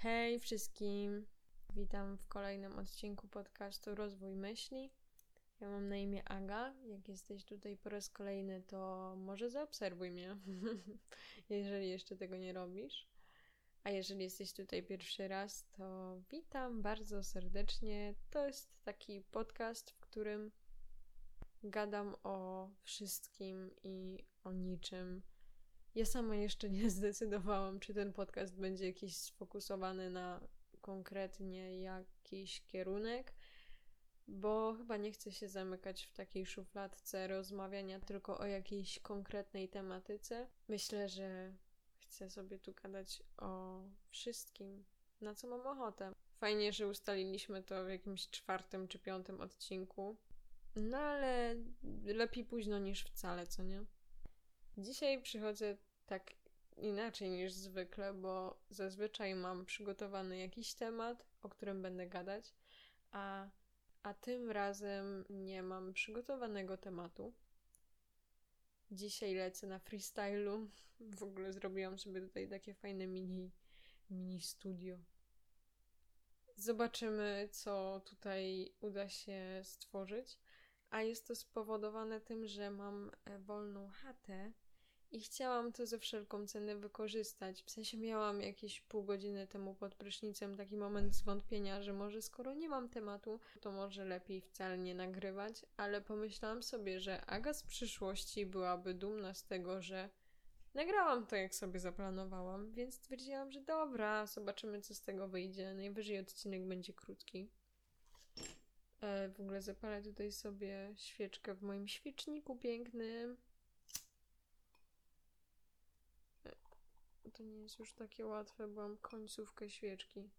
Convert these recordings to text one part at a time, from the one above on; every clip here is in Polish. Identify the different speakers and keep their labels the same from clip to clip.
Speaker 1: Hej wszystkim! Witam w kolejnym odcinku podcastu Rozwój Myśli. Ja mam na imię Aga. Jak jesteś tutaj po raz kolejny, to może zaobserwuj mnie, jeżeli jeszcze tego nie robisz. A jeżeli jesteś tutaj pierwszy raz, to witam bardzo serdecznie. To jest taki podcast, w którym gadam o wszystkim i o niczym ja sama jeszcze nie zdecydowałam, czy ten podcast będzie jakiś sfokusowany na konkretnie jakiś kierunek, bo chyba nie chcę się zamykać w takiej szufladce rozmawiania tylko o jakiejś konkretnej tematyce. Myślę, że chcę sobie tu gadać o wszystkim, na co mam ochotę. Fajnie, że ustaliliśmy to w jakimś czwartym czy piątym odcinku. No ale lepiej późno niż wcale, co nie? Dzisiaj przychodzę tak inaczej niż zwykle, bo zazwyczaj mam przygotowany jakiś temat, o którym będę gadać, a, a tym razem nie mam przygotowanego tematu. Dzisiaj lecę na freestylu. W ogóle zrobiłam sobie tutaj takie fajne mini, mini studio. Zobaczymy, co tutaj uda się stworzyć. A jest to spowodowane tym, że mam e, wolną chatę i chciałam to ze wszelką cenę wykorzystać. W sensie miałam jakieś pół godziny temu pod prysznicem taki moment zwątpienia, że może skoro nie mam tematu, to może lepiej wcale nie nagrywać, ale pomyślałam sobie, że Aga z przyszłości byłaby dumna z tego, że nagrałam to jak sobie zaplanowałam, więc stwierdziłam, że dobra, zobaczymy co z tego wyjdzie. Najwyżej odcinek będzie krótki. E, w ogóle zapalę tutaj sobie świeczkę w moim świeczniku pięknym. To nie jest już takie łatwe, bo mam końcówkę świeczki.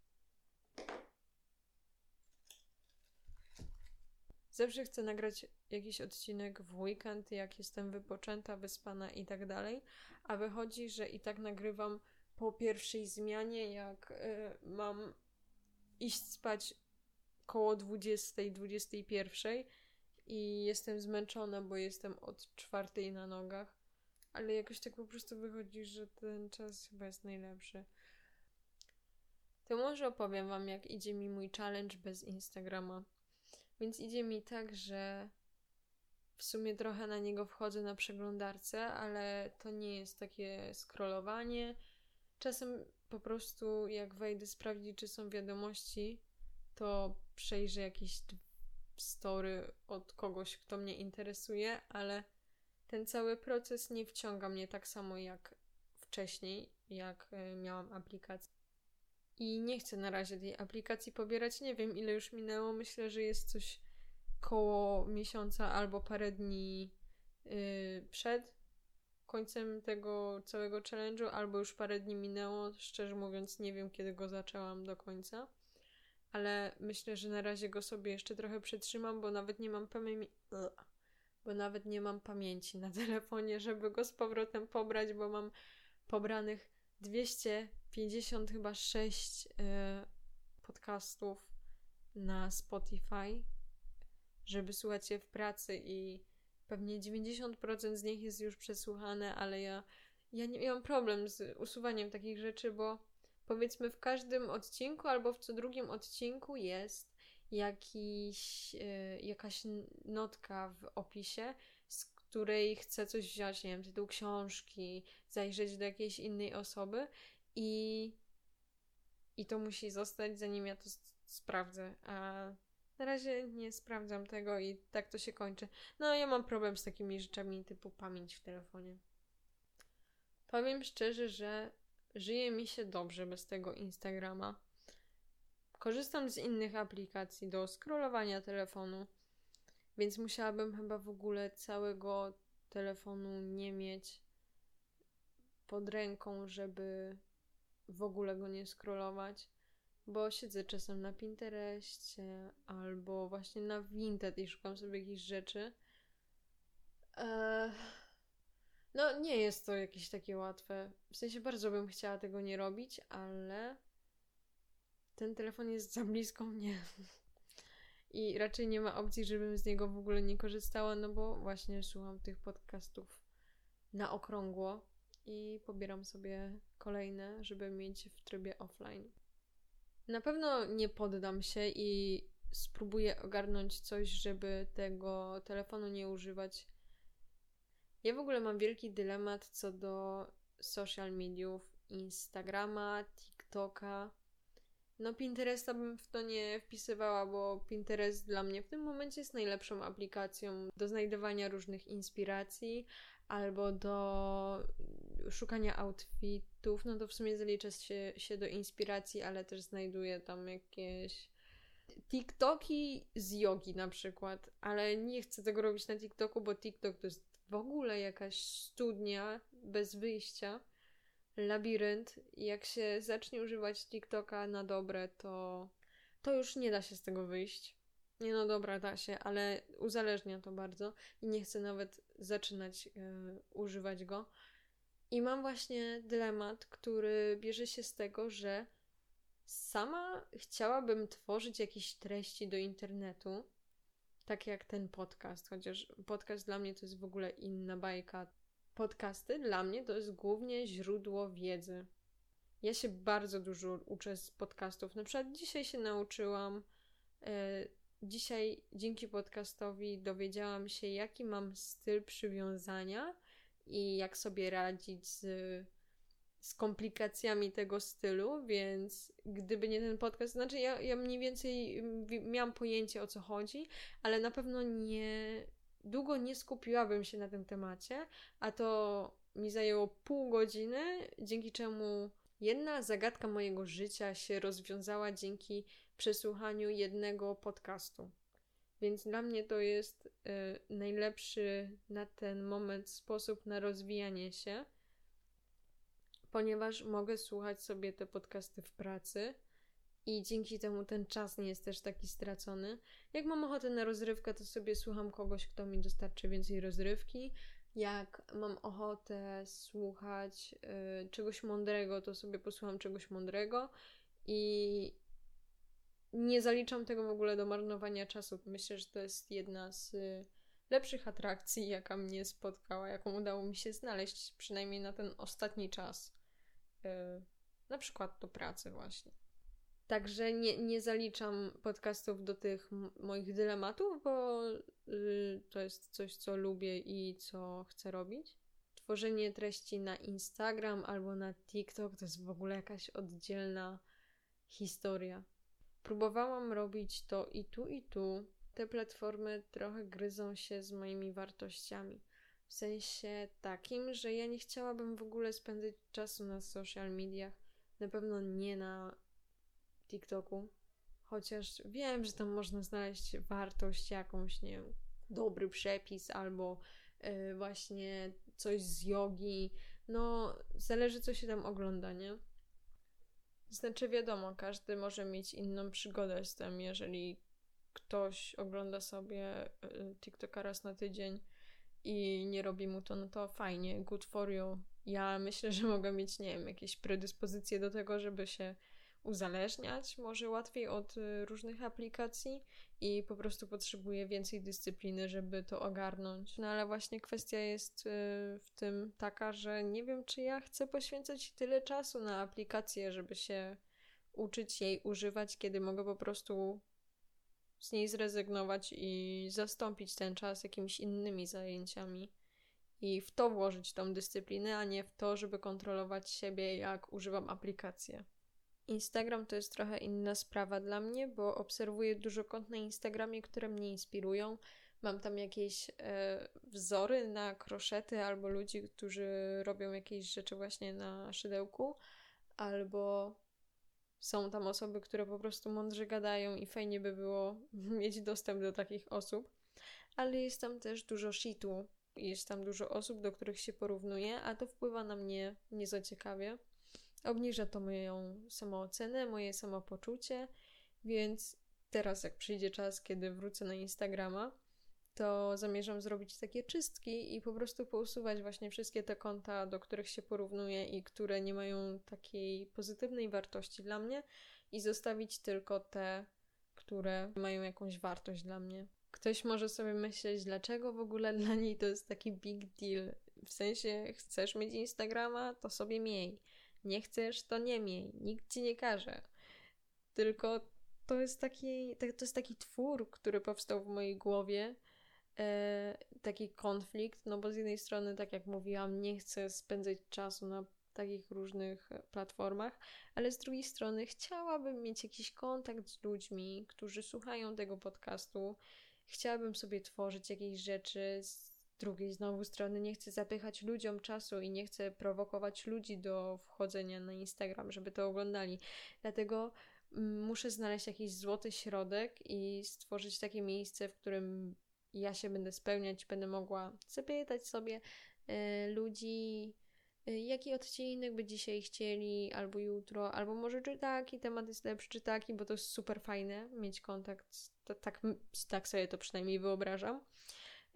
Speaker 1: Zawsze chcę nagrać jakiś odcinek w weekend, jak jestem wypoczęta, wyspana i tak dalej, a wychodzi, że i tak nagrywam po pierwszej zmianie, jak y, mam iść spać koło 20, 21 i jestem zmęczona, bo jestem od czwartej na nogach ale jakoś tak po prostu wychodzi, że ten czas chyba jest najlepszy. To może opowiem Wam, jak idzie mi mój challenge bez Instagrama. Więc idzie mi tak, że w sumie trochę na niego wchodzę na przeglądarce, ale to nie jest takie scrollowanie. Czasem po prostu, jak wejdę sprawdzić, czy są wiadomości, to przejrzę jakieś story od kogoś, kto mnie interesuje, ale ten cały proces nie wciąga mnie tak samo jak wcześniej, jak e, miałam aplikację. I nie chcę na razie tej aplikacji pobierać. Nie wiem, ile już minęło. Myślę, że jest coś koło miesiąca albo parę dni yy, przed końcem tego całego challenge'u, albo już parę dni minęło. Szczerze mówiąc, nie wiem, kiedy go zaczęłam do końca. Ale myślę, że na razie go sobie jeszcze trochę przytrzymam, bo nawet nie mam pamięci bo nawet nie mam pamięci na telefonie, żeby go z powrotem pobrać, bo mam pobranych 250 chyba 6 y, podcastów na Spotify, żeby słuchać je w pracy i pewnie 90% z nich jest już przesłuchane, ale ja, ja nie ja mam problem z usuwaniem takich rzeczy, bo powiedzmy w każdym odcinku albo w co drugim odcinku jest jakiś, yy, jakaś notka w opisie, z której chcę coś wziąć, nie wiem, tytuł książki, zajrzeć do jakiejś innej osoby i, i to musi zostać, zanim ja to sprawdzę. A na razie nie sprawdzam tego i tak to się kończy. No, ja mam problem z takimi rzeczami typu pamięć w telefonie. Powiem szczerze, że żyje mi się dobrze bez tego Instagrama. Korzystam z innych aplikacji do scrollowania telefonu, więc musiałabym chyba w ogóle całego telefonu nie mieć pod ręką, żeby w ogóle go nie scrollować, bo siedzę czasem na Pinterestie albo właśnie na Vinted i szukam sobie jakichś rzeczy. No, nie jest to jakieś takie łatwe. W sensie bardzo bym chciała tego nie robić, ale ten telefon jest za blisko mnie. I raczej nie ma opcji, żebym z niego w ogóle nie korzystała, no bo właśnie słucham tych podcastów na okrągło i pobieram sobie kolejne, żeby mieć w trybie offline. Na pewno nie poddam się i spróbuję ogarnąć coś, żeby tego telefonu nie używać. Ja w ogóle mam wielki dylemat co do social mediów, Instagrama, TikToka. No, Pinteresta bym w to nie wpisywała, bo Pinterest dla mnie w tym momencie jest najlepszą aplikacją do znajdowania różnych inspiracji albo do szukania outfitów. No to w sumie zalicza się, się do inspiracji, ale też znajduję tam jakieś TikToki z jogi na przykład, ale nie chcę tego robić na TikToku, bo TikTok to jest w ogóle jakaś studnia bez wyjścia labirynt i jak się zacznie używać TikToka na dobre, to, to już nie da się z tego wyjść. Nie no dobra, da się, ale uzależnia to bardzo i nie chcę nawet zaczynać yy, używać go. I mam właśnie dylemat, który bierze się z tego, że sama chciałabym tworzyć jakieś treści do internetu, tak jak ten podcast, chociaż podcast dla mnie to jest w ogóle inna bajka podcasty dla mnie to jest głównie źródło wiedzy. Ja się bardzo dużo uczę z podcastów. Na przykład dzisiaj się nauczyłam, e, dzisiaj dzięki podcastowi dowiedziałam się, jaki mam styl przywiązania i jak sobie radzić z, z komplikacjami tego stylu, więc gdyby nie ten podcast, znaczy ja, ja mniej więcej miałam pojęcie o co chodzi, ale na pewno nie, długo nie skupiłabym się na tym temacie, a to mi zajęło pół godziny, dzięki czemu jedna zagadka mojego życia się rozwiązała dzięki przesłuchaniu jednego podcastu. Więc dla mnie to jest y, najlepszy na ten moment sposób na rozwijanie się, ponieważ mogę słuchać sobie te podcasty w pracy i dzięki temu ten czas nie jest też taki stracony. Jak mam ochotę na rozrywkę, to sobie słucham kogoś, kto mi dostarczy więcej rozrywki. Jak mam ochotę słuchać y, czegoś mądrego, to sobie posłucham czegoś mądrego i nie zaliczam tego w ogóle do marnowania czasu. Myślę, że to jest jedna z y, lepszych atrakcji, jaka mnie spotkała, jaką udało mi się znaleźć, przynajmniej na ten ostatni czas. Y, na przykład do pracy, właśnie. Także nie, nie zaliczam podcastów do tych moich dylematów, bo y, to jest coś, co lubię i co chcę robić. Tworzenie treści na Instagram albo na TikTok to jest w ogóle jakaś oddzielna historia. Próbowałam robić to i tu, i tu. Te platformy trochę gryzą się z moimi wartościami. W sensie takim, że ja nie chciałabym w ogóle spędzać czasu na social mediach. Na pewno nie na TikToku. Chociaż wiem, że tam można znaleźć wartość jakąś, nie wiem, dobry przepis albo yy, właśnie coś z jogi. No, zależy co się tam ogląda, nie? Znaczy, wiadomo, każdy może mieć inną przygodę z tym, jeżeli ktoś ogląda sobie y, TikToka raz na tydzień i nie robi mu to, no to fajnie, good for you. Ja myślę, że mogę mieć, nie wiem, jakieś predyspozycje do tego, żeby się uzależniać, może łatwiej od y, różnych aplikacji i po prostu potrzebuję więcej dyscypliny, żeby to ogarnąć. No ale właśnie kwestia jest y, w tym taka, że nie wiem, czy ja chcę poświęcać tyle czasu na aplikację, żeby się uczyć jej używać, kiedy mogę po prostu z niej zrezygnować i zastąpić ten czas jakimiś innymi zajęciami. I w to włożyć tą dyscyplinę, a nie w to, żeby kontrolować siebie, jak używam aplikacji. Instagram to jest trochę inna sprawa dla mnie, bo obserwuję dużo kont na Instagramie, które mnie inspirują. Mam tam jakieś e, wzory na kroszety albo ludzi, którzy robią jakieś rzeczy właśnie na szydełku, albo są tam osoby, które po prostu mądrze gadają i fajnie by było mieć dostęp do takich osób. Ale jest tam też dużo shitu. Jest tam dużo osób, do których się porównuje, a to wpływa na mnie nieco ciekawie. Obniża to moją samoocenę, moje samopoczucie, więc teraz, jak przyjdzie czas, kiedy wrócę na Instagrama, to zamierzam zrobić takie czystki i po prostu pousuwać właśnie wszystkie te konta, do których się porównuję i które nie mają takiej pozytywnej wartości dla mnie i zostawić tylko te, które mają jakąś wartość dla mnie. Ktoś może sobie myśleć, dlaczego w ogóle dla niej to jest taki big deal. W sensie, chcesz mieć Instagrama, to sobie miej. Nie chcesz, to nie miej. Nikt ci nie każe. tylko to jest taki, to jest taki twór, który powstał w mojej głowie, e, taki konflikt, no bo z jednej strony, tak jak mówiłam, nie chcę spędzać czasu na takich różnych platformach, ale z drugiej strony chciałabym mieć jakiś kontakt z ludźmi, którzy słuchają tego podcastu. Chciałabym sobie tworzyć jakieś rzeczy. Drugiej znowu strony nie chcę zapychać ludziom czasu i nie chcę prowokować ludzi do wchodzenia na Instagram, żeby to oglądali. Dlatego mm, muszę znaleźć jakiś złoty środek i stworzyć takie miejsce, w którym ja się będę spełniać, będę mogła zapytać sobie y, ludzi, y, jaki odcinek by dzisiaj chcieli, albo jutro, albo może czy taki temat jest lepszy, czy taki, bo to jest super fajne mieć kontakt, tak, tak sobie to przynajmniej wyobrażam.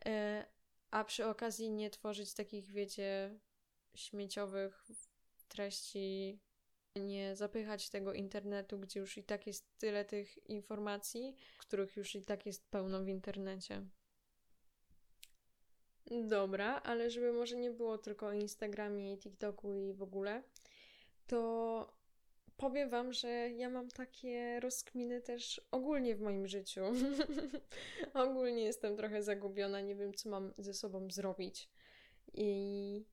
Speaker 1: Y, a przy okazji nie tworzyć takich, wiecie, śmieciowych treści, nie zapychać tego internetu, gdzie już i tak jest tyle tych informacji, których już i tak jest pełno w internecie. Dobra, ale żeby może nie było tylko o Instagramie, TikToku i w ogóle, to powiem Wam, że ja mam takie rozkminy też ogólnie w moim życiu. ogólnie jestem trochę zagubiona, nie wiem, co mam ze sobą zrobić. I,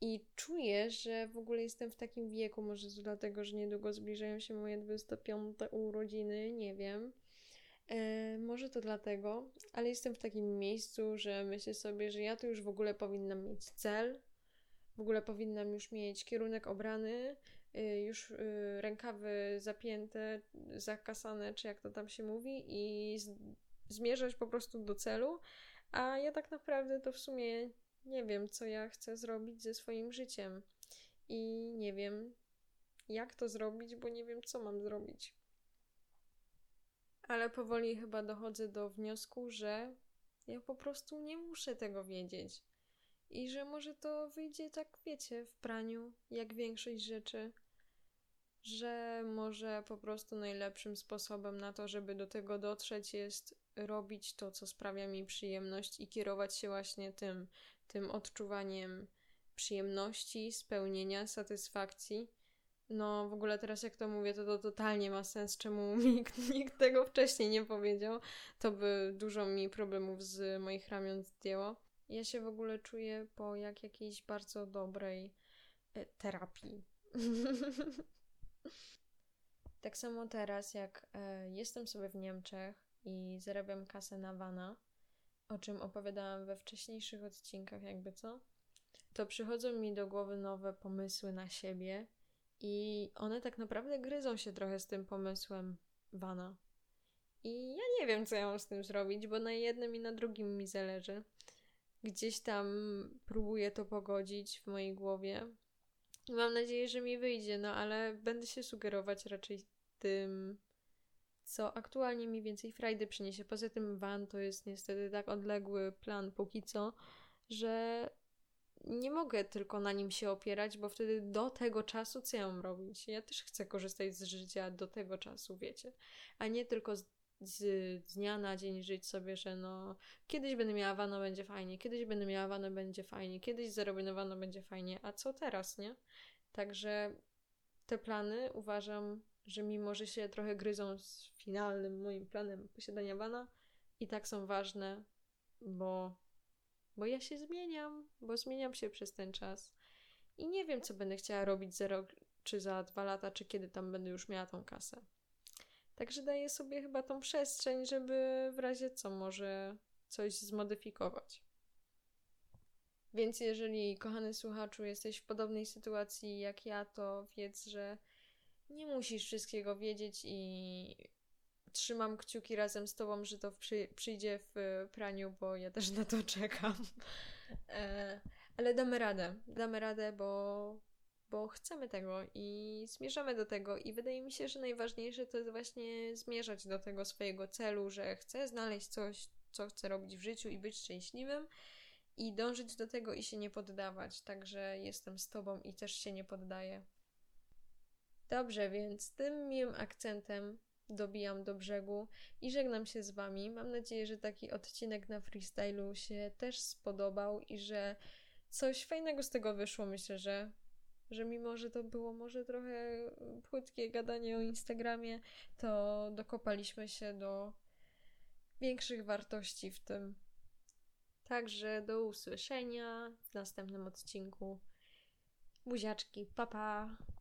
Speaker 1: I czuję, że w ogóle jestem w takim wieku, może dlatego, że niedługo zbliżają się moje 25 urodziny, nie wiem E, może to dlatego, ale jestem w takim miejscu, że myślę sobie, że ja to już w ogóle powinnam mieć cel, w ogóle powinnam już mieć kierunek obrany, już y, rękawy zapięte, zakasane, czy jak to tam się mówi, i zmierzać po prostu do celu. A ja tak naprawdę to w sumie nie wiem, co ja chcę zrobić ze swoim życiem. I nie wiem, jak to zrobić, bo nie wiem, co mam zrobić ale powoli chyba dochodzę do wniosku, że ja po prostu nie muszę tego wiedzieć. I że może to wyjdzie tak, wiecie, w praniu, jak większość rzeczy, że może po prostu najlepszym sposobem na to, żeby do tego dotrzeć, jest robić to, co sprawia mi przyjemność i kierować się właśnie tym, tym odczuwaniem przyjemności, spełnienia, satysfakcji no, w ogóle teraz jak to mówię, to to totalnie ma sens, czemu nikt, nikt tego wcześniej nie powiedział. To by dużo mi problemów z moich ramion zdjęło. Ja się w ogóle czuję po jak jakiejś bardzo dobrej e, terapii. tak samo teraz, jak e, jestem sobie w Niemczech i zarabiam kasę na wana, o czym opowiadałam we wcześniejszych odcinkach, jakby co, to przychodzą mi do głowy nowe pomysły na siebie i one tak naprawdę gryzą się trochę z tym pomysłem Wana. I ja nie wiem, co ja mam z tym zrobić, bo na jednym i na drugim mi zależy. Gdzieś tam próbuję to pogodzić w mojej głowie. Mam nadzieję, że mi wyjdzie, no ale będę się sugerować raczej tym, co aktualnie mi więcej frajdy przyniesie. Poza tym van to jest niestety tak odległy plan póki co, że nie mogę tylko na nim się opierać, bo wtedy do tego czasu co ja mam robić? Ja też chcę korzystać z życia do tego czasu, wiecie, a nie tylko z, z dnia na dzień żyć sobie, że no kiedyś będę miała wano, będzie fajnie, kiedyś będę miała wano, będzie fajnie, kiedyś zarobię na wano, będzie fajnie, a co teraz, nie? Także te plany uważam, że mimo, że się trochę gryzą z finalnym moim planem posiadania wana, i tak są ważne, bo bo ja się zmieniam, bo zmieniam się przez ten czas. I nie wiem, co będę chciała robić za rok, czy za dwa lata, czy kiedy tam będę już miała tą kasę. Także daję sobie chyba tą przestrzeń, żeby w razie co może coś zmodyfikować. Więc jeżeli, kochany słuchaczu, jesteś w podobnej sytuacji jak ja, to wiedz, że nie musisz wszystkiego wiedzieć i trzymam kciuki razem z tobą, że to przy, przyjdzie w praniu, bo ja też na to czekam. E, ale damy radę. Damy radę, bo, bo chcemy tego i zmierzamy do tego. I wydaje mi się, że najważniejsze to jest właśnie zmierzać do tego swojego celu, że chcę znaleźć coś, co chcę robić w życiu i być szczęśliwym. I dążyć do tego i się nie poddawać. Także jestem z Tobą i też się nie poddaję. Dobrze, więc tym miłym akcentem dobijam do brzegu i żegnam się z Wami. Mam nadzieję, że taki odcinek na freestylu się też spodobał i że coś fajnego z tego wyszło. Myślę, że że mimo, że to było może trochę płytkie gadanie o Instagramie, to dokopaliśmy się do większych wartości w tym. Także do usłyszenia w następnym odcinku. Buziaczki, papa. Pa.